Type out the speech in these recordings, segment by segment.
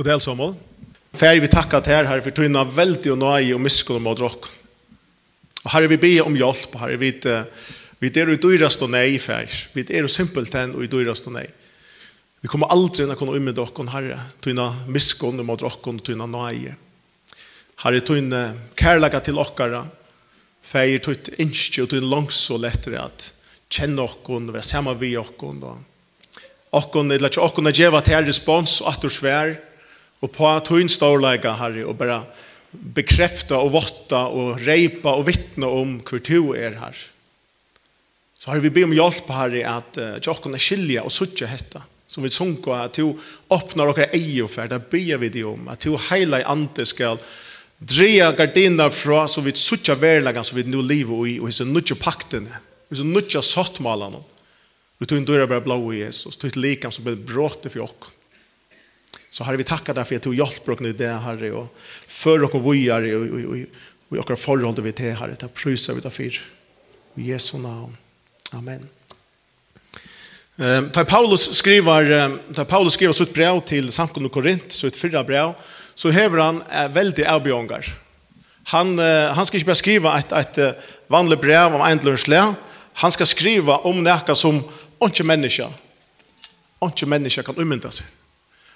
God del, Samuel. Fær vi takka til her, herre, for tøyna veldig og nøye og miskunn mot drokk. Og herre, vi ber om hjelp, herre, vi, vi er jo dyrast og nei, fær. Vi er jo simpelt enn og dyrast og nei. Vi kommer aldri inn å kunne umme dere, herre, tøyna miskunn mot drokk og tøyna nøye. Herre, tøyna kærlega til okkara, fær tøyt innskje og tøyna langs og lettere at kjenne okkon, være sammen vi okkon, og okkon, eller ikke okkon, er gjeva til respons og at du svær, og på tøyn storleika, Herre, og bare bekrefta og votta og reipa og vittna om hver du er her. Så har vi be om hjelp, Herre, at tjokken er skilja og suttje hetta, som vi sunko at du åpnar okkar eio for, det ber vi det om, at du heila i ante skal dreja gardina fra, så vi suttje verlagan, så vi nu livet i, og hisse nutje paktene, hisse nutje sottmalan, og du tøyn døyra bare blå i Jesus, tøyt likam som ble bråte for okkar. Så har vi tackat därför att du hjälper oss nu det här och för och vågar och och och och våra förhåll det vi till här det prisar vi därför. I Jesu namn. Amen. Ehm Paulus skriver tar Paulus skriver sitt brev till samkomna Korint så ett fyra brev så häver han väldigt avbjångar. Han han ska inte bara skriva ett ett vanligt brev om ändlösle. Han ska skriva om näka som inte människa. Inte människa kan ummynda sig.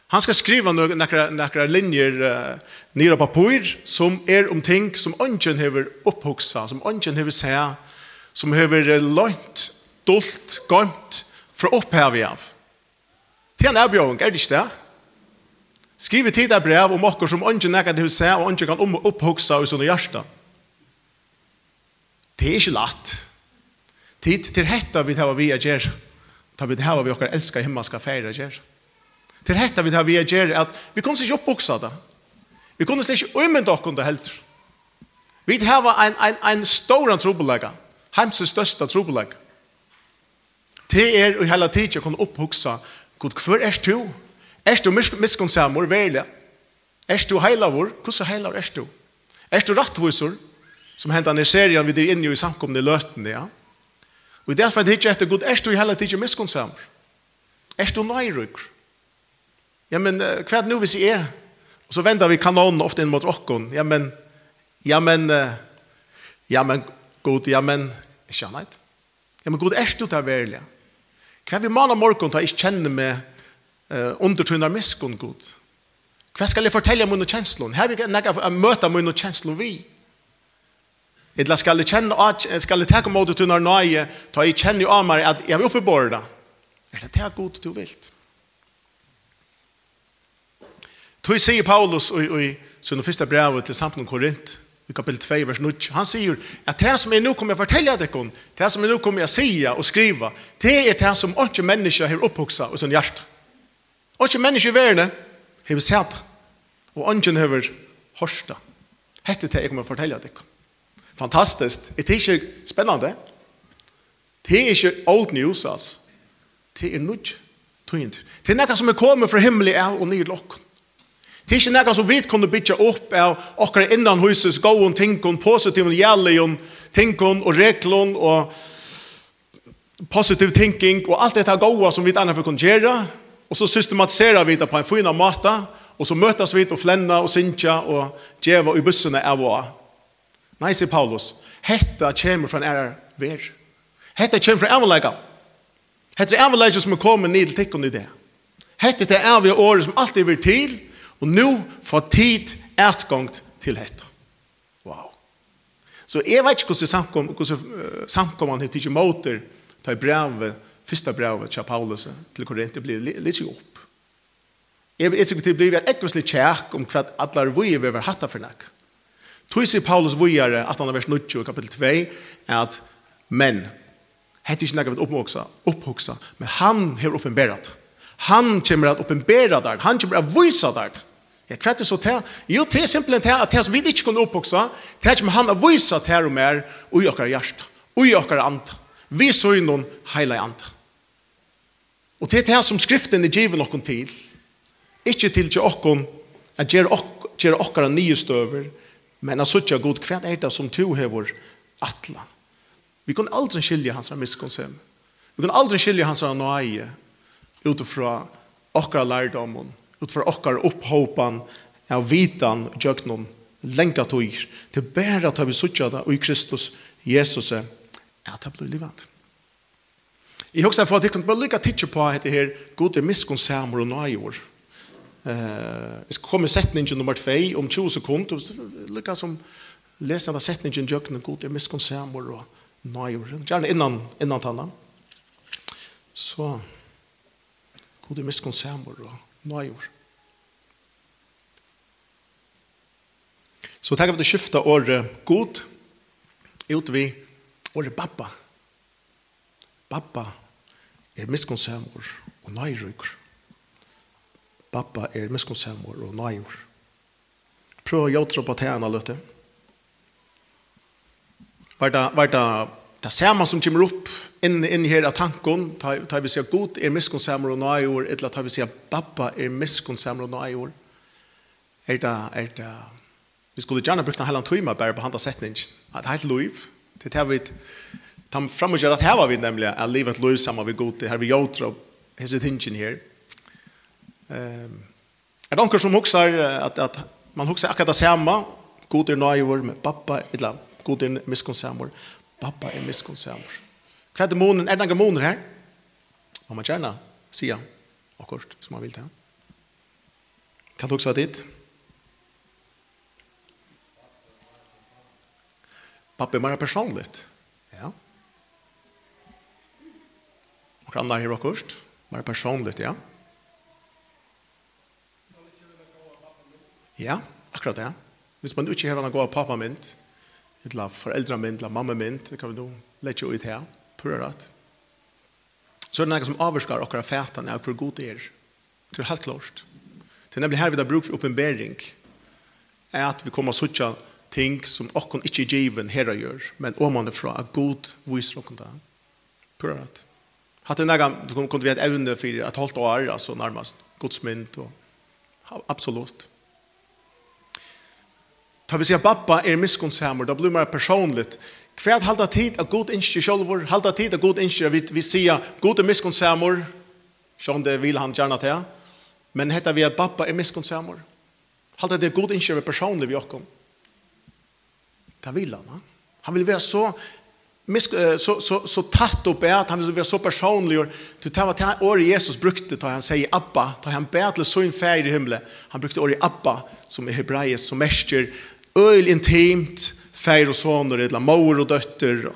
Han ska skriva några några linjer uh, nere på papper som är er om ting som ungen hever opphoksa, som ungen hever se, som hever lønt, dolt, gömt fra opphavet av. Till en erbjörning, er det ikke det? Skriv tid av brev om okker som ungen nekar hever se og ungen kan opphoksa i sånne hjärsta. Det er ikke latt. Tid till hetta vi tar vi att göra. Ta vi det här vi okkar älska himmelska färger att göra. Til hetta vi har vi er gjerne at vi kunne ikke oppbuksa det. Vi kunne ikke umynda okkur under helt. Vi har en, en, en stor trobelegga. Heimsens største trobelegga. Det er i hele tiden å kunne opphuksa Gud, hver er du? Er du miskunnsamur, verlig? Er du heilavur? Hvordan heilavur er du? Er du rattvisur? Som hentan i serien vi er inne i samkomne løtene, ja? Og derfor er det ikke etter god, er du i hele tiden? Er du nøyrykker? ja, men uh, hva er det nå hvis jeg er? Og så vender vi kanonen ofte inn mot rocken. Ja, men, ja, men, uh, ja, men, god, ja, men, ikke annet. Ja, men god, er du der verlig? Hva er vi maler morgen til å ikke kjenne med uh, undertunner miskunn, god? Hva skal jeg fortelle om mine kjenslene? Her vil jeg møte om mine kjenslene vi. Eller skal jeg kjenne, skal jeg ta mot tunner nøye, ta jeg kjenne av meg at jeg vil oppe på det? Er det det god du vilt? Ja. Tui sier Paulus i, i sin første brev til samtalen Korint, i kapitel 2, vers 9, han sier at det som jeg nå kommer å fortelle dere, det som jeg nå kommer å si og skrive, det er det som ikke mennesker har opphokset i sin hjerte. Ikke mennesker i verden har sett, og ikke har hørt det. Hette det jeg kommer å fortelle dere. Fantastisk. Det er ikke spennende. Det er ikke old news, altså. Det er nødt. Det er noe som er kommet fra himmelen og nye lokken. Det er ikke noe som vi kunne bytja opp av okkar innan huses gåon, tinkon, positiv og gjallion, tinkon og reklon og positiv thinking og alt dette gåa som vi annars kunne gjøre og så systematiserer vi det på en fina måte og så møtes vi og flenna og sinja og djeva i bussene av og Nei, sier Paulus, hetta kommer fra en ære ver. Hetta kommer fra avleika. Hetta er avleika som er kommet ned til tikkene i det. Hetta er avleika året som alltid vil til, Og nå får tid ertgångt til dette. Wow. Så jeg vet ikke hvordan samkom, hvordan samkomman har tidsi måter ta i brevet, første brevet til Paulus til Korinther blir litt opp. Jeg vet ikke det blir et tjekk om hva alle vi vil være hatt for nek. Tog sier Paulus vujere, at han har vers 90, i kapittel 2, at men, hette ikke nek av et opphoksa, men han har oppenberat det Han kommer att uppenbära där. Han kommer att visa där. Jag kvätt det så till. Jo, det är simpelthen till att det som vi inte kunde uppvuxa, det kommer han har visa till och mer och i åkara hjärsta, och i åkara anta. Vi så innan hela anta. Og det er det som skriften er givet noen til. Ikke til til okkon at gjør okker, okker nye støver, men at suttje god, hva er det som to vår atla? Vi kan aldri skilje hans miskonsum. miskonsem. Vi kan aldri skilje hans av nøye utifra okkar lærdommen, utifrån okkar upphopan av vitan jöknon lenka tog til bæra tar vi suttja da, og i Kristus Jesus er at det blir livet. Jeg husker for at jeg kunne bare lykke tidsje på dette her gode miskunnsamer og nøyår. Uh, jeg skal komme setningen nummer 2 om 20 sekunder. Lykke som leser av setningen jöknon gode miskunnsamer og nøyår. Gjerne innan, innan tannan. Så... So. God er miskon og nøyur. Så tenker vi til å skifte året god ut vi året pappa. Pappa er miskon og nøyrykker. Pappa er miskon og nøyur. Prøv å gjøre på tegna løte. Var det, var det det samme som kommer opp inn, inn her av tanken, tar vi sier god er miskunnsammer og nøye ord, eller tar vi sier babba er miskunnsammer og nøye ord, er det, er det, vi skulle gjerne brukt en hel tøyma bare på handa setningen, et helt lov det det vi, ta fram og gjøre at her var vi nemlig, er livet lov sammen vi god, her vi gjør og hese tingen her. Um, er det noen som husker at, at man husker akkurat det samme, god er nøye ord med pappa eller god er miskunnsammer, Pappa er miskunnsamur. Hva er det månen? Er det noen måner her? Må man gjerne sier akkurat hvis man vil til. Kan du også ha? Pappa er mer personligt. Ja. Og hva andre her akkurat. Mer personligt, ja. Ja, akkurat det. Ja. Hvis man ikke har en god pappa pappamynd, eller foreldre min, eller mamma min, det kan vi nå lette ut her, prøver rett. Så er det noe som avvarskar okkar fætene av hvor god det er. Det er helt klart. Det er nemlig her vi har bruk for oppenbering, er at vi kommer suttja ting som okkar ikke er given her og gjør, men åmane fra at god viser okkar det. Prøver rett. Hatt en egen, du kunne vi et evne for et halvt år, altså nærmest godsmynd, og absolutt. Ta vi sier pappa er miskonsamer, da blir mer personligt. Hva halda tid at god innskje sjolvor, halda tid at god innskje vi, vi sier god er miskonsamer. sånn det vil han gjerne til, men hetta vi at pappa er miskonsamer. Halda det god innskje vi personlig vi okkom. Det vill han, han. Han vil være så misk, så, så, så tatt upp er att han vill vara så personlig och det var vad år Jesus brukte ta han säger Abba, ta han ber så in färd i himlen han brukte året Abba som är hebreisk som mäster øyelig intimt, feir og soner, eller mor og døtter,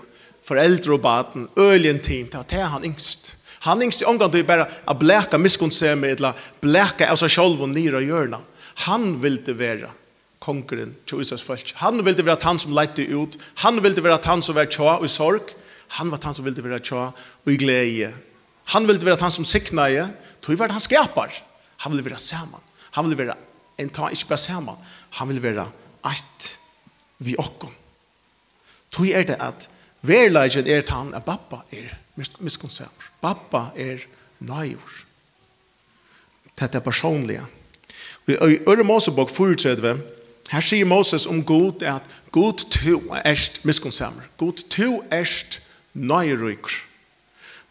foreldre og baden, øyelig intimt, at det er han yngst. Han yngst i omgang til bare å bleka miskunnseme, eller bleka av seg selv og nyra hjørna. Han ville være kongeren til Israels folk. Han ville være han som lette ut, han ville være han som var tja og i sorg, han var han som ville være tja og i glede. Han ville være han som sikna i, tog var han skapar. Han ville være sammen. Han ville være en ta ikke bare sammen. Han ville være eit vi okkom. Tog er det at verleggen er tann at pappa er miskunnsamur. Pappa er nøyur. Dette er personlige. I Øre Mosebok 34, her sier Moses om god at god tu erst miskunnsamur. God tu erst naivur.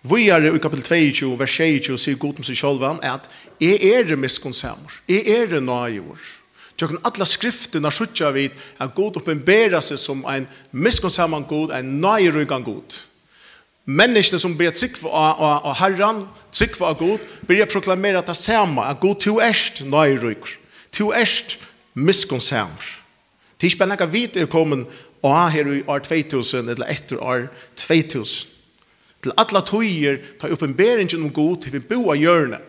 Vi er i kapitel 22, vers 22, sier god om seg sjolvan at jeg er miskunnsamur. Jeg er naivur. Jeg er naivur Tjokken alla skrifterna skjutsar vid att god uppenbärar sig som en miskonsamman god, en nöjrygan god. Människor som börjar tryckva av, av herran, tryckva av god, börjar proklamera det samma, att god to erst nöjryg, to erst miskonsamr. Det er ikke bare noe vidt er kommen og ha her i år 2000, eller etter år 2000. Til alle tøyer tar oppenberingen om god til vi bo av hjørnet.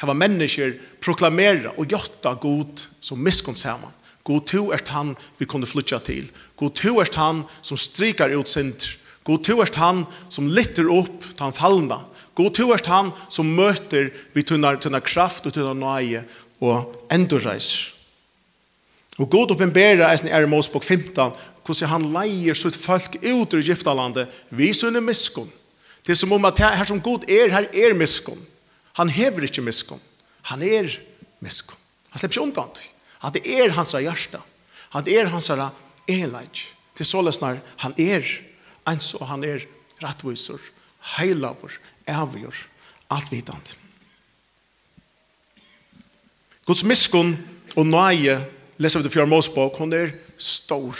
Her var mennesker proklamere og gjøtta god som miskunn saman. God to er han vi kunne flytja til. God to er han som strikar ut synder. God to er han som litter opp til han fallna. God to er han som møter vi tunnar, tunnar kraft og tunnar nøye og endurreiser. Og god oppenberer eisen er i Mosebok 15 hvordan han leier sitt folk ut ur Egyptalandet vi sunne miskunn. Det er som om at her som god er, her er miskunn. Han hever ikke miskom. Han er miskom. Han slipper ikke undan til. At det er hans hjärsta. At det er hans elajt. Til så løsner han er ens og han er rettviser, heilaver, avgjør, alt vidant. Guds miskunn og nøye, leser vi det fjør Mosebok, hun er stor.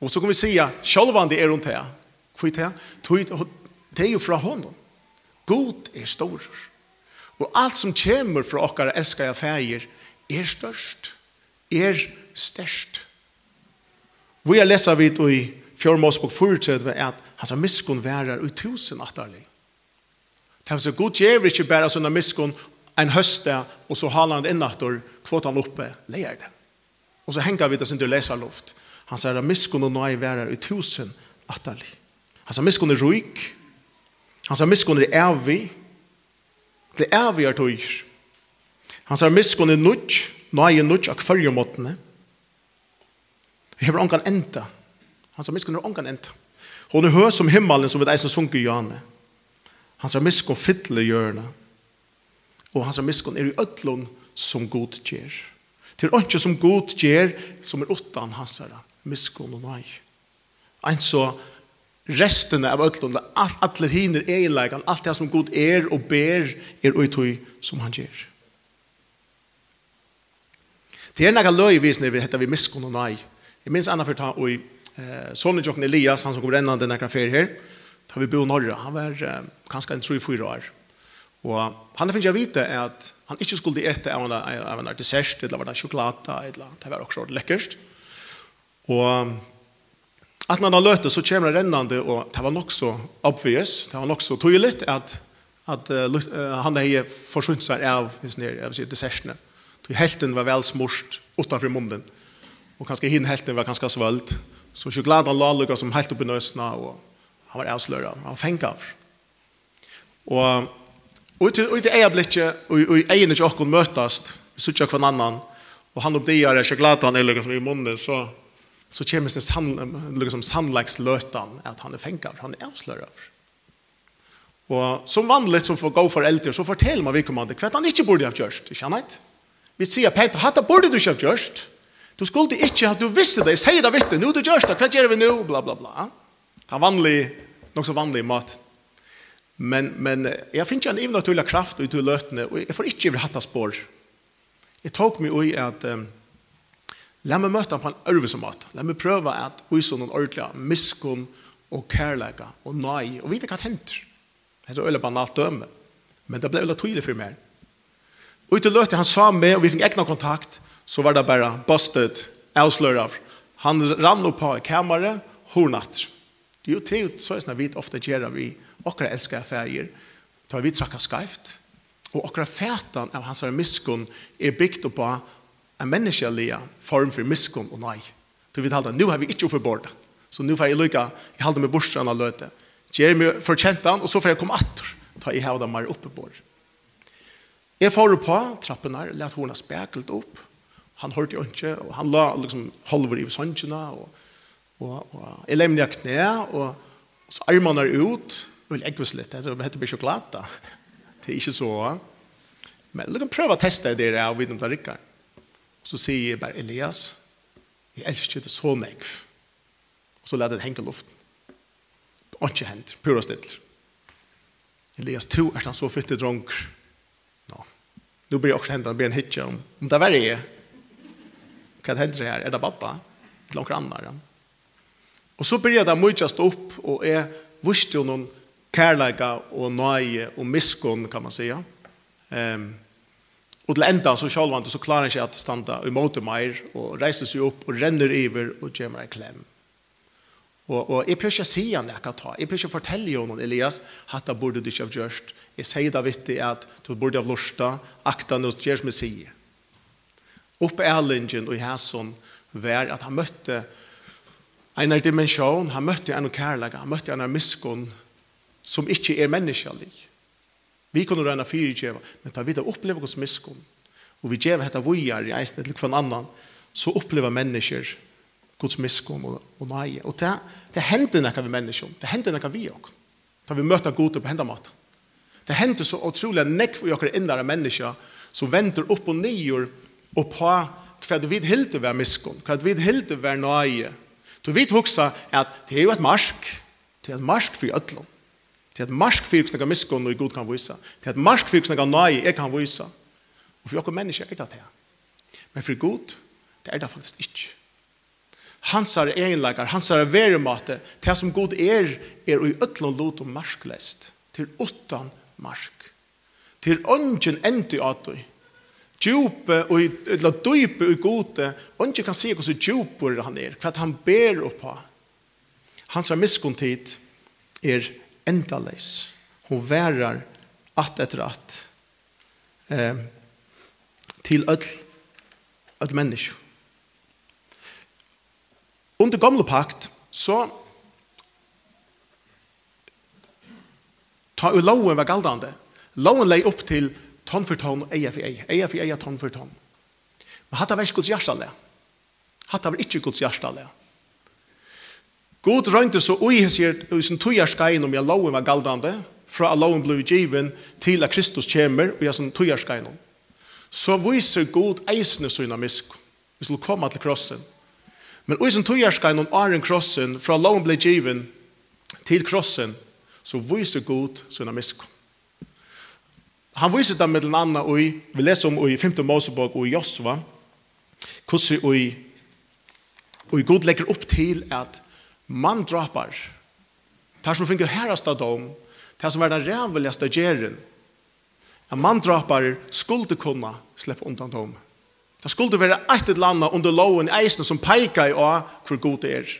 Og så kan vi si, sjølvande er hun til. Hvor er det? Det er jo fra hånden. God er stor. Og alt som kommer fra okkar elskar jeg fægir, er størst, er størst. Vi har lesa vidt i fjormåsbok forutsettet at hans miskun værer i tusen atterlig. Det er så god gjever ikke bare sånne miskun en høste, og så halar han inn attor, kvot han oppe, leier det. Og så henger vi det sin du lesa luft. Han sier at miskun og nøy værer i tusen atterlig. Han sier miskun er ruik, Han sier miskun er evig, er evig er tøyr. Han sier miskun er nudj, nøye nudj av kvarje måttene. Vi har ångan enda. Han sier miskun er ångan enda. Hon er høy som himmelen som vi eisen sunker i jane. Hans er miskun fytle hjørne. Og hans er miskun er i ötlun som god gjer. Til ønske som god gjer som er utan hans er miskun og nøy. Ein så resten av ötlunda, all, allir hinner egenlegan, allt det som god er og ber er og som han gjer. Det er nægge løyvisene vi heter vi miskon og nei. Jeg minns anna for ta og i eh, sonen jokken Elias, han som kom rennande nekra fer her, da vi bo i Norra, han var eh, kanskje en 3-4 år. Og han finner jeg vite at han ikke skulle ete av en, av en dessert, eller var det sjokolade, eller det var også lekkert. Og At når han løter så kommer han rennende, og det var nok så obvious, det var nok så tydelig at, at uh, han har forsynt seg av dessertene. Så helten var vel smurt utenfor munnen, og kanskje hinn helten var kanskje svølt. Så sjokoladen la lukket som helt opp i nøsene, og han var avsløret, han var fengt av. Og, og i det ene blikket, og i ene ikke åkken møtast, vi sitter hver annan, og han oppdager sjokoladen er lukket som i munnen, så så kommer det sann, liksom samlagsløtan at han er fengt han er avslører. Og som vanligt som får gå for eldre, så forteller man vedkommende hva han ikke burde ha gjort, ikke sant? Vi sier, Peter, hatt burde du ikke ha gjort? Du skulle ikke ha, du visste det, sier det vitt, nå du gjør det, hva gjør vi nå, bla, bla, bla. Han vanlig, nok så vanlig mat. Men, men jeg finner ikke en evne naturlig kraft ut i løtene, og jeg får ikke hatt spår. Jeg tok meg i at... Um, La meg møte ham på en ørvise måte. La meg prøve at vise noen ordentlige miskunn og kærleika og nei, og vite hva det henter. Det er veldig banalt døme, men det ble veldig tydelig for meg. Og til løte han sa med, og vi fikk egna kontakt, så var det bare busted, avsløret. Han rann opp på kammeret, hornatt. Det er jo til så er det at vi ofte gjør vi akkurat elsker affærer, tar vi trakka skreft, og akkurat fætan av hans miskunn er bygd på en menneskelig form for miskunn og nei. Så vi talte, nu har vi ikke oppe bort. Så nu får jeg lykke, jeg halte meg bort av løte. Gjør meg fortjent han, og så får jeg komme atter. Ta i hevda meg oppe bort. Jeg får på trappen her, let henne spekelt opp. Han hørte jo ikke, og han la liksom halver i sånnsjene, og, og, og jeg lemte jeg kne, og, og så armene er ut, og jeg ekvis litt, det heter bare sjokolade. Det er ikke så. Men du kan prøve å teste det der, og vite om det rikker. Så sier jeg bare, Elias, jeg elsker det så nekv. Og så leder det henge luften. Og ikke hent, pura stilt. Elias, to er han så fytte dronk. Nå, nå blir jeg også hentet, han blir en hitje om, om det er verre jeg. Hva er det her? Er det pappa? Eller noen andre? Og så blir det mye stå opp, og jeg visste jo noen kærleika og nøye og miskunn, kan man säga. Um, Og til enda så sjálvand så klarer han ikke at standa imot meir og reiser seg opp og renner iver og gjør meg en klem. Og, og jeg prøver ikke å si han jeg kan ta. Jeg prøver ikke å fortelle honom, Elias, hatta burde du ikke ha gjørst. Jeg sier det vittig at du burde ha lusta, akta noe gjør som jeg sier. Oppe erlingen og i hæsson var at han møtte en dimensjon, han møtte en kærlega, han møtte en miskunn som ikke er menneskelig Vi kunne røyne fire djeva, men ta vid av oppleva hos miskunn, og vi djeva hetta vujar i eisen til hver annan, så opplever mennesker Guds miskunn og, og nøye. Og det, det hender nekka vi mennesker, det hender nekka vi også, Da vi møter gode på hendamat. Det hender så utrolig nekk for jokkar innere mennesker, som venter opp og nyer og på hva vi hilde være miskunn, hva vi hilde være nøye. Du vil huske at det er jo et marsk, det er et marsk for ødlom til at marsk fyrir snakka miskunn og god kan vise, til at marsk fyrir snakka nai jeg kan vise. Og for okkur menneske er det det. Men for god, det er det faktisk ikke. Hans er egenleikar, hans er veremate, det som god er, er i øtlån lot og marsklest, til åttan marsk. Til ånden endi atoi, djupe og eller dype og gode, ånden kan se hvordan djuper han er, hva han ber oppa. Hans er miskunn tid er endaleis. Hun værer at etter at eh, til öll, öll menneske. Under gamla pakt så ta jo loven var galdande. Loven lei upp til tonn for tonn, eia for eia, eia for eia, tonn for tonn. Men hatt av ikke Guds hjertalega. Hatt av ikke Guds hjertalega. God røynte så ui hessir ui sin tujarskain om jeg loven var galdande, fra at loven blei given til at Kristus kjemer og jeg sin tujarskain om. Så viser God eisne sina misk. Vi skulle komme til krossen. Men ui sin tujarskain om aren krossen, fra at loven blei given til krossen, så viser God sina misk. Han viser det med den andre ui, vi leser om ui 5. Mosebok ui Josva, hvordan ui, ui God legger opp til at mann drapar, det som finner herast av dem, det som er den ræveligaste gjerren, at man drapar skulle kunna slippe undan dem. Det skulle være eit eller landa under loven eisen som peikar i å hvor god det er.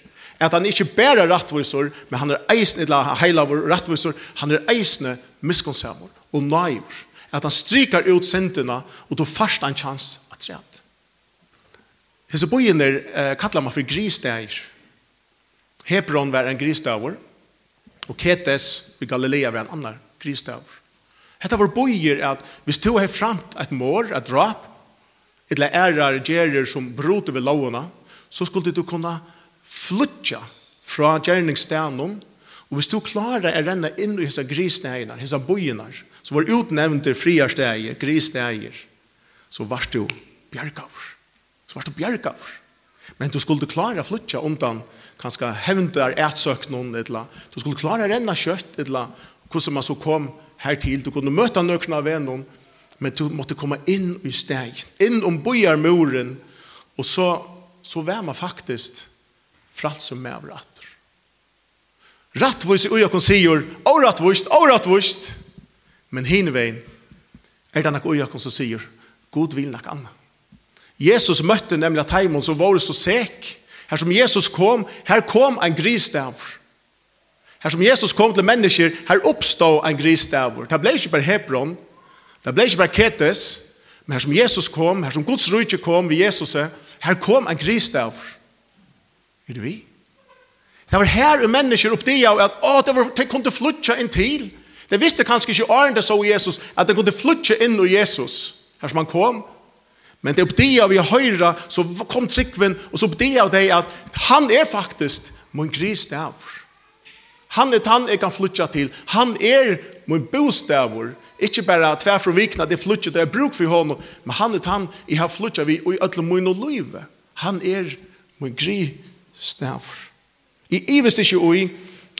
At han ikke bærer rattvisor, men han er eisen, eller heilavur rattvisor, han er eisne miskonsamor og naivur. At han strykar ut sendina, og du først en chans at rett. Hese bojen er eh, kallar man for grisdeir. Hebron var en gristavur, og Ketes i Galilea var en annan gristavur. Hetta var bojer at hvis du har framt et mår, et drap, eller ærar gjerer som broter ved lovene, så skulle du kunne flytja fra gjerningsstenen, og hvis du klarer å renne inn i disse grisneiene, disse bojene, som var utnevnt til friarsteier, grisneier, så var du bjergavr. Så var du bjergavr. Men du skulle klare å flutja undan kanskje hevndar etsøk noen, eller du skulle klare å renne kjøtt, eller hvordan man så kom hertil, du kunne møte nøkken av vennom, men du måtte komme inn i steg, inn om bojarmuren, og så, så var man faktisk fralt som med ratter. Rattvist, og jeg kan sier, og rattvist, og rattvist, men hinvein, er det nok og jeg kan sier, God vil nok annet. Jesus møtte nemlig at heimen som var så sek, Her som Jesus kom, her kom en grisdavr. Her som Jesus kom til mennesker, her oppstod en grisdavr. Det ble ikke bare Hebron, det ble ikke bare Ketes, men her som Jesus kom, her som Guds rydde kom ved Jesus, her kom en grisdavr. Er det vi? Det var her og mennesker oppdia at å, det var, de kom til flutja inn til. De visste kanskje ikke åren det så Jesus, at de kom til flutja inn i Jesus. Her som han kom, Men det uppdia vi høyra, så kom tryggven, og så uppdia av det at han er faktisk min grisdavr. Han er han jeg kan flytja til. Han er min bostavr. Ikke bare tvær fra vikna, det flytja, det er bruk for honom, men han er han jeg har flytja vi, og i ødle min og løyve. Han er min grisdavr. I ivest ikke ui,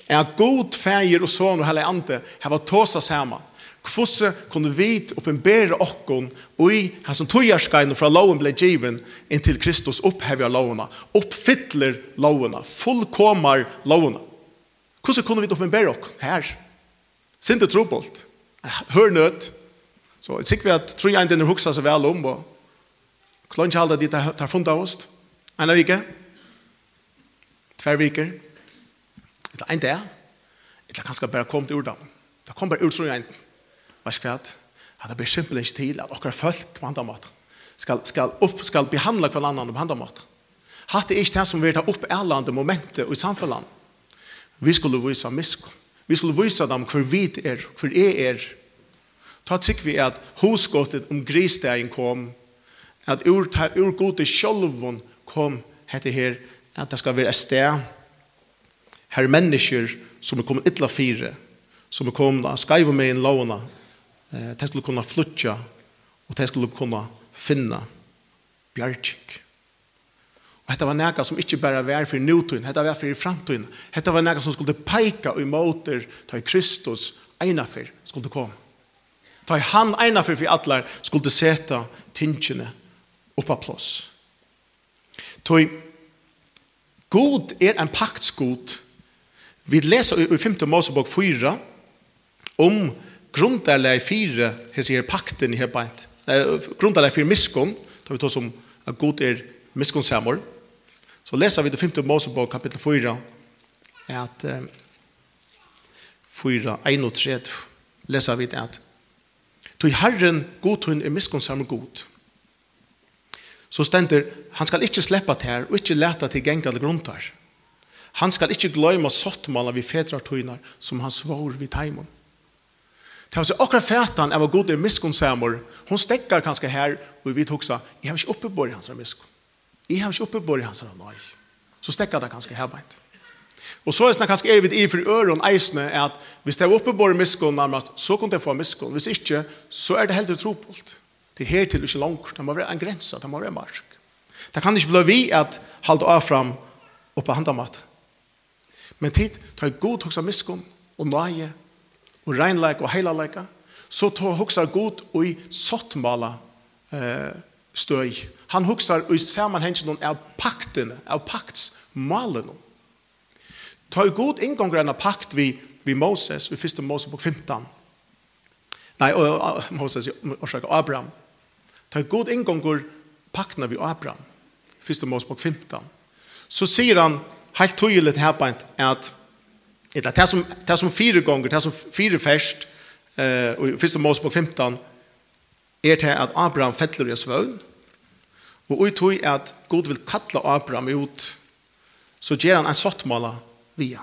er god feir og sån og hele ante, her var tåsa saman. Kvosse kunne vi oppenbere okkon i hans som tøyarskajn fra loven ble given inntil Kristus opphevja lovena, oppfittler lovena, fullkomar lovena. Kvosse kunne vi oppenbere okkon her? Sinte trobolt, hør nødt, så jeg sikker vi at tror jeg ikke denne huksa seg vel om, og ikke alle de tar funnet av oss, en av vike, tver viker, eller en dag, eller kanskje bare kom til urdam, det kom bare ut, tror jeg ikke. Vet du hva? At det blir simpelthen ikke til at dere folk på andre måter skal, skal, upp, skal behandle hver annen på andre måter. Hatt det ikke det som vil ta opp alle andre momenter i samfunnet. Vi skulle vise miskunn. Vi skulle vise dem hvor vi er, hvor jeg er. Ta trygg vi at hosgåttet om grisdagen kom, at ur, ur gode sjolvun kom hette her, at det skal være et sted her mennesker som er kommet ytla fire, som er kommet av skaiva med en lovna, Eh, de skulle kunne flutja, og de skulle kunne finna bjergjik. Og dette var nega som ikke bare var for nutun, dette var for framtun. Dette var nega som skulle peika og imoter ta Kristus einafyr skulle komme. Ta han einafyr for atlar skulle seta tingene oppa plås. Toi, God er en paktsgod. Vi leser i 5. Mosebok 4 om grunderleg fire hese sier pakten her beint. Eh i fire miskon, da vi tar som at god er miskonsamor, Så leser vi det 5. Mosebok kapittel 4 at eh, 4 1 og 3, leser vi det at Tui Herren god hun er miskonsamor god. Så stender han skal ikke sleppa til her og ikke leta til gengal gruntar. Han skal ikke gløyma sottmala vi fedrar tøynar som han svår vid teimun. Det var så akkurat fætan av god er miskunnsamor. Hon stekkar kanskje her, og vi toksa, jeg har ikke oppebor i hans miskunn. Jeg har ikke oppebor i hans nøy. Så stekkar det kanskje her beint. Og så er det kanskje er vi i for øren eisne, at hvis det er oppebor i miskunn nærmest, så kan det få miskunn. Hvis ikke, så er det helt utropolt. Det er her til ikke langt. Det må være en grense, det må være en marsk. Det kan ikke bli vi at halte av fram oppe handamat. Men tid tar god hoksa miskunn og nøye og reinleik og heilaleika, så tar hoksa god og i sottmala eh, støy. Han huksar og i samanhengen av paktene, av paktsmalen. Ta i god ingonger enn av pakt vi, vi Moses, vi fyrste Mosebok 15. Nei, og, Moses, orsak, Abraham. Ta i god ingonger paktene vi Abraham, fyrste Mosebok 15. Så sier han helt tydelig her på at Eller det som, det som fire gånger det som fire fest, eh, og i første Mosebok 15, er det at Abraham fettler i svøvn, og uttøy at Gud vil kalla Abraham ut, så gjør han en sottmåla via.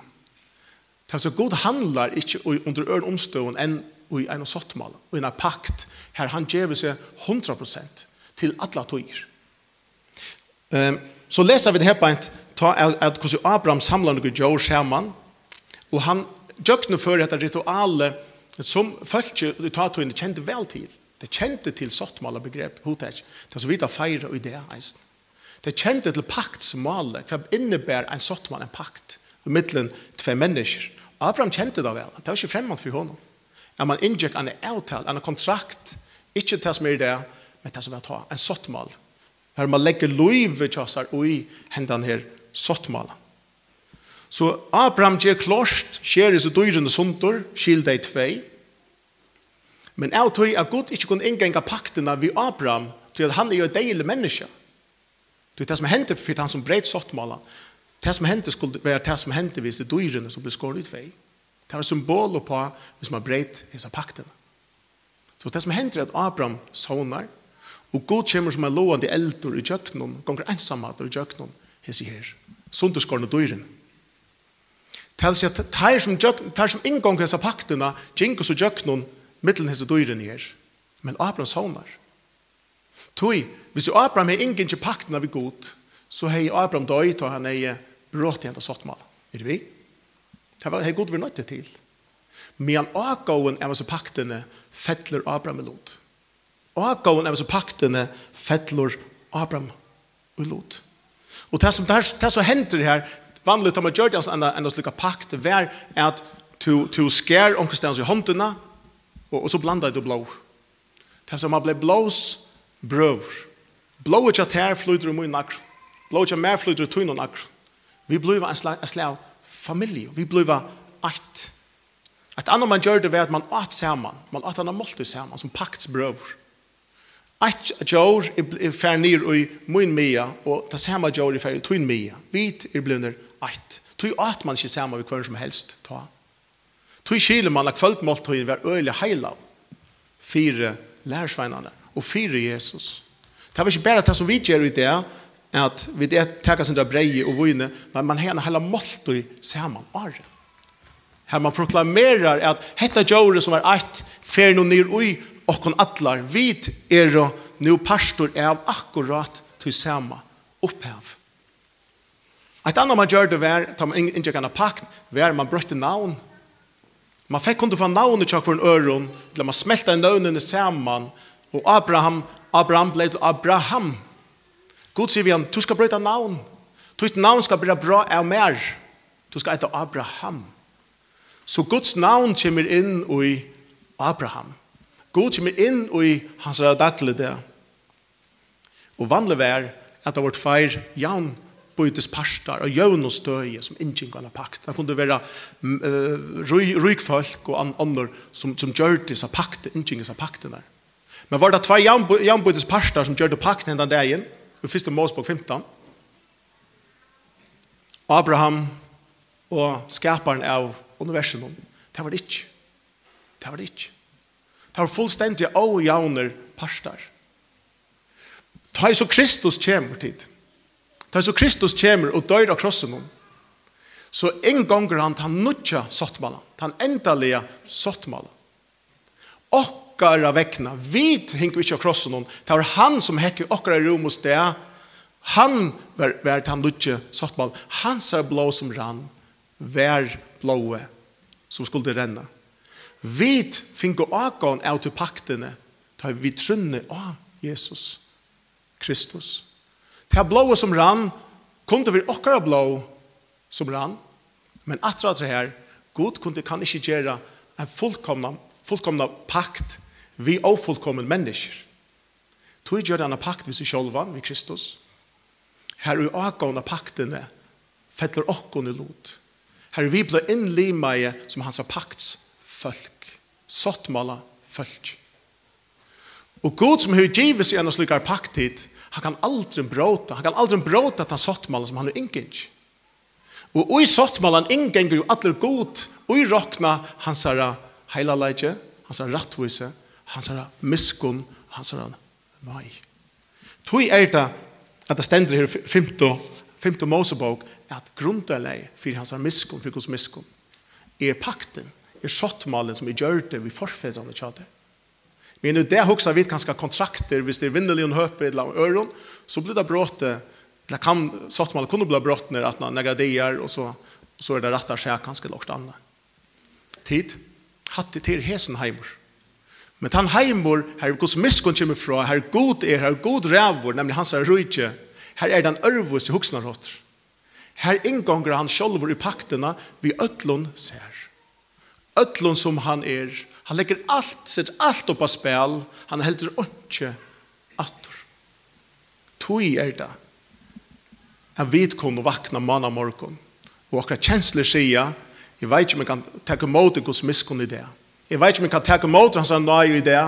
Det er altså, Gud handlar ikke under øren omstående enn i en sottmåla, og i en pakt, her han gjør seg 100% til alle tøyer. Um, så leser vi det her på en, ta at hvordan Abraham samler noen jord sammen, Og han gjøkne for dette ritualet som folk i tatoene kjente vel til. Det kjente til sottmål begrep, hotek. Det er så vidt å feire og ideer, eisen. Det kjente til paktsmålet, hva innebærer en sottmål, en pakt, i middelen tve mennesker. Abraham kjente det vel, det var ikke fremmed for honom. At man inngikk en avtale, en kontrakt, ikke til som er det, men til som er ta, en sottmål. Her man legger loivet kjøsar og i hendene her sottmålet. Så Abraham gjør klart, skjer så dyrende sunter, skil deg tvei. Men jeg tror at Gud ikke kunne inngenge paktene ved Abraham, til at han er jo et deilig menneske. Det er det som hendte for han som breit sottmålet. Det som hendte skulle være det som hendte hvis det dyrende som ble skåret ut vei. Det var symbol på hvis man breit disse paktene. Så det som hendte er at Abraham sonar, og Gud kommer som en lovende eldre i kjøkkenen, ganger ensamhet i kjøkkenen, hese her, sunderskårene dyrene. Tal seg at tar som, tær som inngång hessa paktuna, jinkus og Jöknon, mittelen hesa dyren her. Men Abraham sonar. Tui, hvis Abraham er ingen til paktuna vi god, så hei Abraham døy ta han ei brått i enda sottmal. Er det vi? Det var hei god vi nøyte til. Men avgåen av hessa paktene fettler Abraham i lot. Avgåen av hessa paktene fettler Abraham i lot. Og det som, det, det som hender her, Vanligt om man gjort en enda, en slukka pakt var at du, du skär omkring i håndena og, og så blandar du blå. Det som man ble blås brøver. Blå ikke at her flyter du mye nakker. Blå ikke at mer flyter du tøyne nakker. Vi blir en slag, en slag familie. Vi blir ett. Ett annat man gjør det var at man åt sammen. Man åt annan måltid sammen som paktsbrøver. Ett jord er fer nir i min mia og det samme jord er fer i tøyne mia. Vi er blunder ett. Tui at man ikkje saman vi kvar som helst ta. Tui kile man av kvöldmåltøy var øyelig heila fire lærersveinane og fire Jesus. Det var ikkje bare det som vi gjør i det, at vi takkar sindra brei og vune, men man hena heila måltøy saman året. Her man proklamerar at hetta djore som er eit, fer no nir ui okkon atlar, vit er og nu pastor er av akkurat til sama opphav. Et annet man gjør det var, da man ikke kan ha pakt, var man brøtte navn. Man fikk kunde få navnet tjokk for en øron, eller man smelta navnene sammen, og Abraham, Abraham ble til Abraham. God sier vi han, du skal brøtte navn. Ditt navn skal bli bra av mer. Du skal ete Abraham. Så Guds navn kommer inn i Abraham. God kommer inn i hans daglige det. Og vanlig vær at det har vært feir jævn bytes parstar og jøvn og støye som ingen kan ha pakt. Det kunne være uh, ryk og andre som, som gjør disse pakter, innkjengar disse pakten der. Men var det tvær jøvnbytes parstar som gjør det pakten den dagen, i første målsbok 15, Abraham og skaparen av universum, det var det ikke. Det var det ikke. Det var fullstendig og jauner parstar. Ta i så Kristus kjemmer tid. Da så Kristus kommer og dør av krossen hon, så en gonger han tar nutja sottmala, han endalega sottmala. Okkara vekna, vit hinker vi ikke av krossen om, det var han som hekker okkara rom hos det, han var, var han nutja sottmala, han er blå som rann, vær blåe som skulle renna. Vit finko akon av til paktene, ta vi trunner av Jesus Kristus. Det blået som rann, kunde vi okkara blå som rann, men atra det her, god kunde kan ikke gjøre en fullkomna, fullkomna pakt vi ofullkommen mennesker. Tog gjør denne pakt vi sjolvan, vi Kristus. Her er avgående paktene fettler okkon i lot. Her vi ble innlimaie som hans pakts folk. Sottmala folk. Og god som har givet seg en slik paktit, Han kan aldri bråta, han kan aldri bråta den sottmalen som han har ingenj. Og i sottmalen ingenger jo alle god, og i råkna hans herre heilaleidje, hans herre rattvise, hans herre miskun, hans herre mai. Tui er det at det stender her 5. 5. Mosebok at grundelei fyrir hans miskun, fyrir hans miskun. er pakten, er sottmalen som er gjør det vi forfedrande tjater. Men det det huxar vi kanske kontrakter, hvis det är vindeligen höpe eller öron, så blir det bråte, det kan, så att man kunde bli brått när att man graderar och så, så är det rättar sig kanske lågt annat. Tid, hatt det till hesen heimor. Men han heimor, här är Guds miskunn kommer fra, här god er, här god rävor, nämligen hans är rujtje, här är den örvus i huxnarhåttor. Här ingångar han självor i pakterna vi ötlun ser. Ötlun som han är, Han legger alt, sitt alt upp på spel. Han heldur ikke attor. Tui er det. Han vet kun vakna manna morgon. Og akkurat kjensler sier, jeg vet ikke om jeg kan takke mot Guds miskunn i det. Jeg vet ikke om jeg kan takke mot hans nøye i det.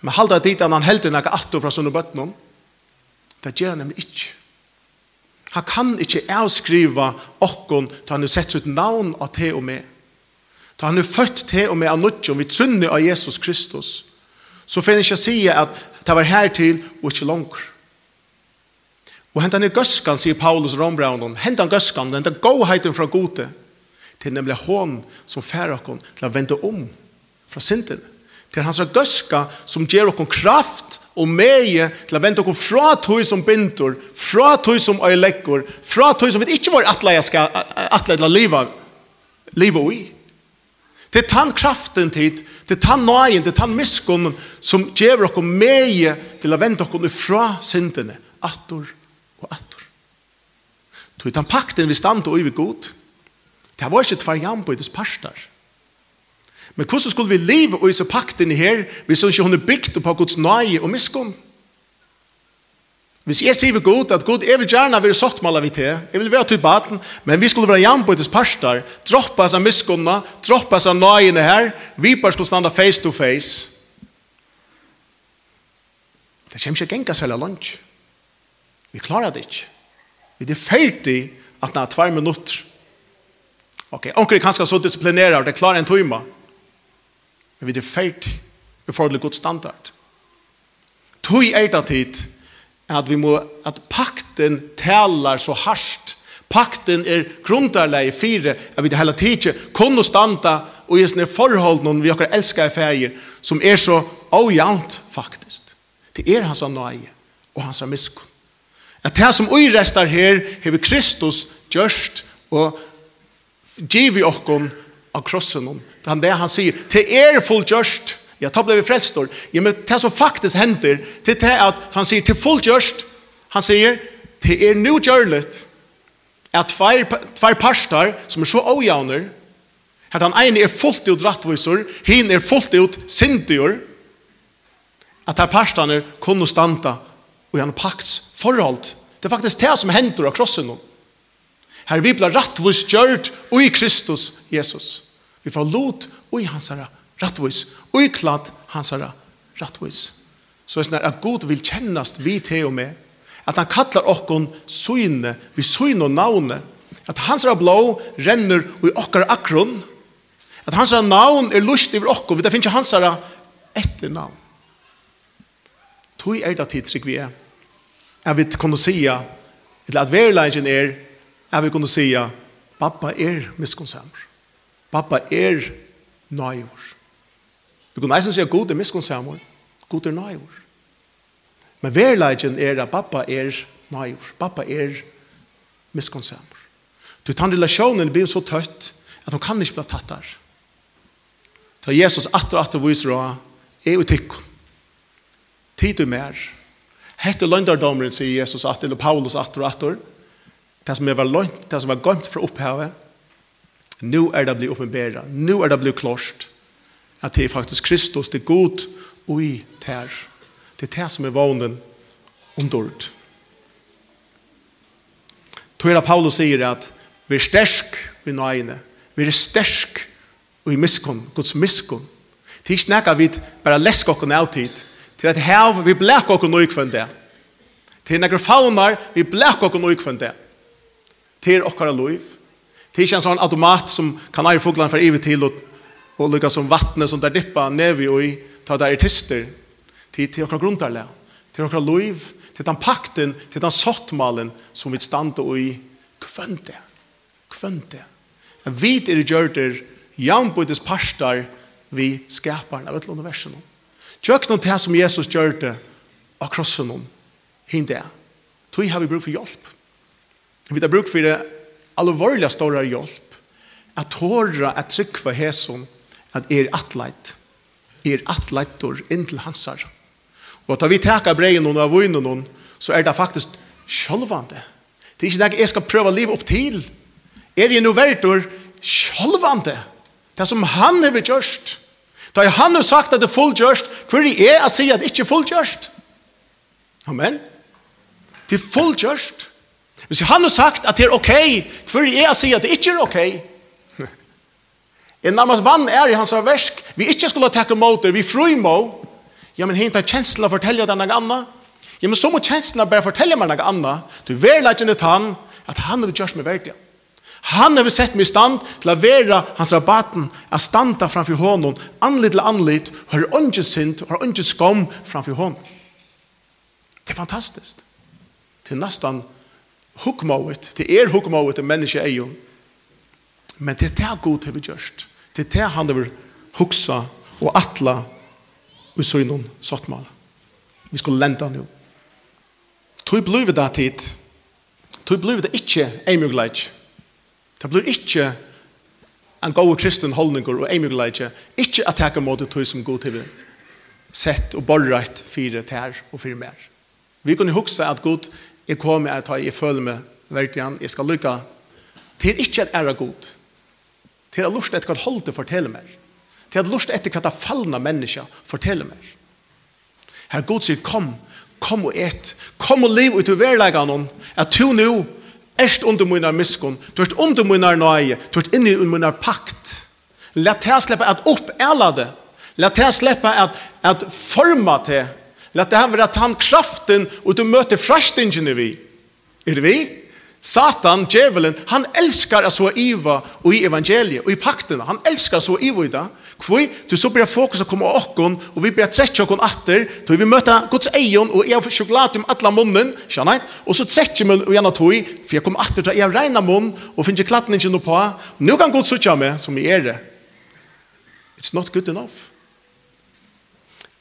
Men halda dit han heldur nekka attor fra sånne bøttene. Det gjør han nemlig ikke. Han kan ikke avskriva okkon til han har sett sitt navn av te og med. Da han er født til og med av nødgjom, vi trunner av Jesus Kristus, så finner jeg sige at det var hertil og ikke langt. Og hentan er gøskan, sier Paulus Rombraunen, hentan gøskan, hentan gåheiten fra gode, til nemlig hån som færer okkon til å vende om fra synden. Til hans gøska som ger okkon kraft og meie til å vende okkon fra tog som binder, fra tog som øyleggur, fra tog som vi ikke var atleie til å liva, liva i. Det er tann kraften tid, det er tann nøyen, det er tann miskunnen som gjør dere meie til å vende dere fra syndene, attor og attor. Så i tann pakten vi stand og øyver god. Det var ikke tvær på i des parstar. Men hvordan skulle vi leve og i så pakten her hvis hun ikke hun er bygd på Guds nøye og miskunn? Hvis jeg sier vi god, at god, jeg vil gjerne være sottmaler vidt til, jeg vil være til baden, men vi skulle være jambøytes parster, droppa seg miskunna, droppa seg nøyene her, vi bare skulle standa face to face. Det kommer ikke genga seg lunch. Vi klarer det ikke. Vi er ferdig at det er tvær minutter. Ok, onker er kanskje så disiplinere, det klarer en tøyma. Men vi er ferdig i forhold til god standard. Tøy er det tid, at vi må at pakten talar så harst. Pakten er grundarleie fire at vi det hele tiden kunne standa og i sånne forhold noen vi akkur elskar i ferie som er så ojant faktisk. Det er hans nøye og hans miskunn. At det som vi restar her hever vi Kristus gjørst og giv i okkon av krossen om. Det er det han sier. Det er fullgjørst Ja, ta blev vi frälstor. Ja, men det som faktiskt händer till det att han säger till fullt görst. Han säger till er nu görligt att två parstar som är så ojämner att han ene är fullt ut rättvisor, hin är fullt ut syndior. Att här parstarna kunde stanta och han pakts förhåll. Det är faktiskt det som händer av krossen då. Här vi blir rättvist gjort i Kristus Jesus. Vi får lot och i hans herre rattvis, uiklad hansara rattvis. Så er det at Gud vil kjennast vi til og med, at han kallar okkon syne, vi syne og navne, at hans blå renner i okkar akron, at hans navn er lust over okkon, vi det finnes hans etter navn. Tui er det tidtrykk vi er, at vi kunne sija, eller at verleggen er, at vi kunne sija, Pappa er miskunnsammer. Pappa er nøyår. Vi kunne eisen si at god er miskunnsamur, god er nøyur. Men verleggen er at pappa er nøyur, pappa er miskunnsamur. Du tar relasjonen blir så tøtt at hun kan ikke bli tatt der. Ta Jesus atter og atter viser av er jo tikkun. Tid du mer. Hette løndardomeren sier Jesus atter, eller Paulus atter og atter. Det som var lønt, det som var gømt fra opphavet. Nå er det blitt oppenbæra. Nå er det blitt klorst at det er faktisk Kristus, det er god og i tær. Det er det som er vånen om dård. Tog er Paulus sier at vi er stersk i nøyene, vi er stersk i miskunn, Guds miskunn. Det er ikke nækka vi bare lesk okkur nævtid, til at hev vi blek okkur nøy kvendt det. Til nækka faunar vi blek okkur nøy kvendt det. Til okkara loiv. Det er ikke en sånn automat som kan eie foglan for evig til og og lukka som vattnet som der dippa nevi i, ta der artister, til, til okra grunntarle, til okra loiv, til den pakten, til den sottmalen som vi standa i kvønte, kvønte. En vit er gjørter, jambudis parstar vi skaparen av et universum. Tjøk noen til som Jesus gjør det av krossen om hinde er. Tøy har vi bruk for hjelp. Vi har bruk for det alvorlige store hjelp. At tåre at trykva hesson at er atleit, er atleitor inntil hansar. Og at vi teka breien og av vinen noen, så er det faktisk sjølvande. Det er ikke det jeg skal prøve livet opp til. Er jeg noe verdur sjølvande? Det som han har gjort. Da han har sagt at det er fullgjørst, hvor er jeg si at det ikke er fullgjørst? Amen. Det er fullgjørst. Hvis han har sagt at det er ok, hvor er jeg si at det ikke er ok? En nærmast vann er i hans versk. Vi ikke skulle takke det, vi frumå. Ja, men hent har kjensla fortelle deg noe annet. Ja, men så må kjensla bare fortelle meg noe annet. Du vil ikke nødt han, at han har gjort meg verdig. Han har sett meg i stand til å være hans rabatten, å standa framfor hånden, anlitt til anlitt, har ikke og har ikke skam framfor hånden. Det er fantastisk. Det er nesten hukmået, det er hukmået til menneske eion, Men det er det god har vi gjort. Det er det han har huksa og atla og så innom sattmål. Vi skulle han jo. Tog blivet det tid. Tog blivet det ikke eimugleik. Det blir ikke en god kristen holdninger og eimugleik. Ikke at jeg kan måte tog som god til vi sett og borreit fire tær og fire mer. Vi kunne huksa at god er kommet at jeg føler meg verdt igjen. Jeg skal lykke. Det er ikke at er god til at lust etter hva holdet forteller meg, til at lust etter hva det fallna mennesker forteller meg. Her god sier, kom, kom og et, kom og liv ut i verleggene om, at du nå erst under min miskun, du erst under munnar nøye, du erst inni under min pakt. Lætt her slippe at oppæla det, lætt her slippe at, at forma det, lætt det her være at han kraften og du møter frastingen i vi. Er det vi? Satan, djevelen, han elskar att så iva och i evangeliet och i pakterna. Han elskar så iva i det. Kvoi, du så blir fokus å komma åkon och vi blir trätja åkon atter. Då vi møter Guds ejon och har sjokolade om alla munnen. skjønne, och så trätja mig och gärna tog för jag kommer atter till jeg regner mun och finner klattningen på. nå kan Gud sutja meg som är det. It's not good enough.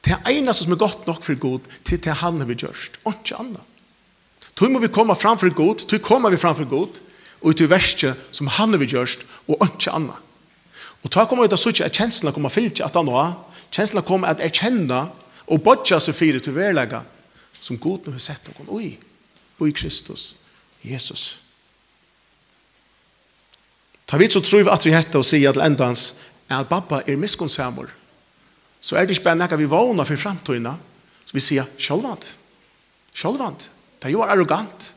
Det er eneste som är gott nog för Gud till det han har vi gjørst, Och ikke annet. Tog må vi komme framfor god, tog kommer vi framfor god, og til verste som han har vi gjørst, og ikke annet. Og ta kommer vi til å sånn at kjenslene kommer fyllt at han har, kjenslene kommer at erkjenne og bodja seg fire til verlegge, som god nå har sett noen oi, oi Kristus, Jesus. Ta vidt så tror vi at vi heter og sier til enda hans, at pappa er miskonsamor, så er det ikke bare nekka vi vågner for fremtøyene, så vi sier, sjølvand, sjølvand, Det gjør arrogant.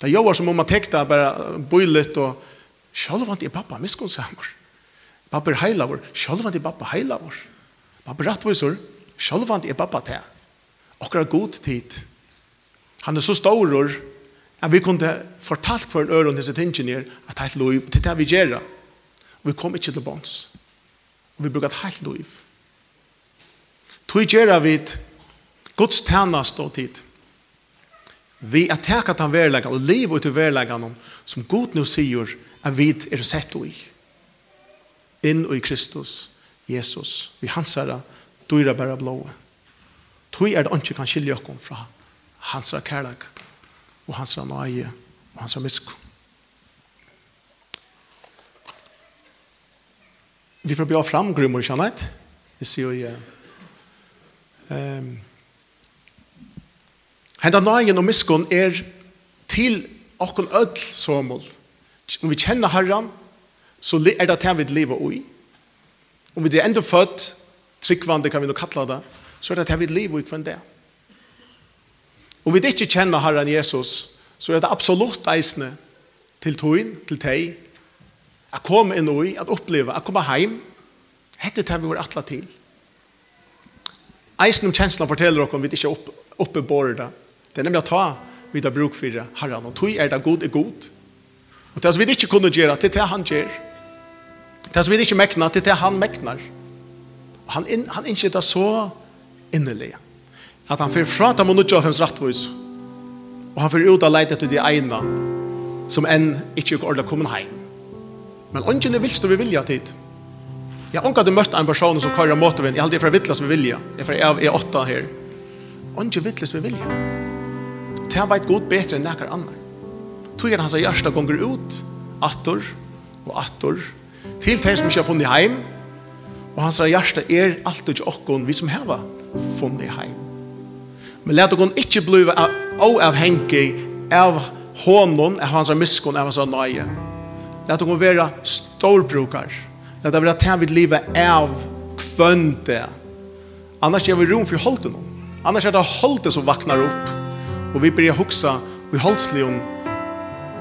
Det gjør som om man tekta bare bøylet og sjølvant er pappa miskunnsammer. Pappa er heilavur. Sjølvant er pappa heilavur. Pappa er rettvisur. Sjølvant er pappa til. Akkurat god tid. Han er så storur at vi kunne fortalt for en øren disse tingene at heit lov til det vi gjør. Vi kom ikke til bånds. Og vi bruker et heit lov. Tog gjør vi godstjenest og tid. Vi er teka til verleggen og liv ut i verleggen som god nu sier at vi er sett i. Inn i Kristus, Jesus, vi hans herre, du er bare blå. Tui er det ikke kan skilje oss fra hans herre kærlighet og hans herre nøye og hans herre misk. Vi får bjør fram grymmer, kjennet. Vi sier jo, um, Henda nøyen og miskon er til okkon öll somul. Om vi kjenner herran, så er det til vi lever ui. Om vi er enda født, tryggvande kan vi nå kalla det, så er det til vi lever ui kvann det. Om vi ikke kjenner herran Jesus, så er det absolutt eisne til tøyen, til teg, a komme inn ui, at oppleve, a komme heim, hette det vi var atla til. Eisne om kjenslan forteller dere om vi ikke oppe, oppe det, Det er nemlig å ta vi da bruk for herren. Og tog er det god er god. Og det som vi ikke kunne gjøre, det er det han gjør. Det som vi ikke mekner, det er det han mekner. Og han, in, han innskjer det så innelig. At han fyrir fra dem og nødja av hans rettvis. Og han fyrir ut av leidet til de ene, som enn ikke er ordentlig kommet hjem. Men ånden er vilst og vi vilja tid. Jeg har hadde møtt en person som kører motorvinn. Jeg har aldri fra vittles vi vilja. Jeg er fra jeg er åtta her. Ånden er vittles vi vilja det han vet god betre enn nekar annar. Tog er hans hjärsta gonger ut, attor og attor, til de som ikke har funnet heim, og hans hjärsta er alltid ikke okkon vi som heva funnet heim. Men let okkon ikke blive avhengig av honom, av hans miskon, av hans nøye. Let okkon være storbrukar. Let okkon være tævig livet av kvønte. Annars gjør vi rom for holden. Annars er det holden som vaknar opp Og vi börjar huxa i om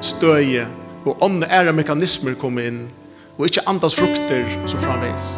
støye og ånne ära mekanismer kommer inn og ikke andas frukter som framveis.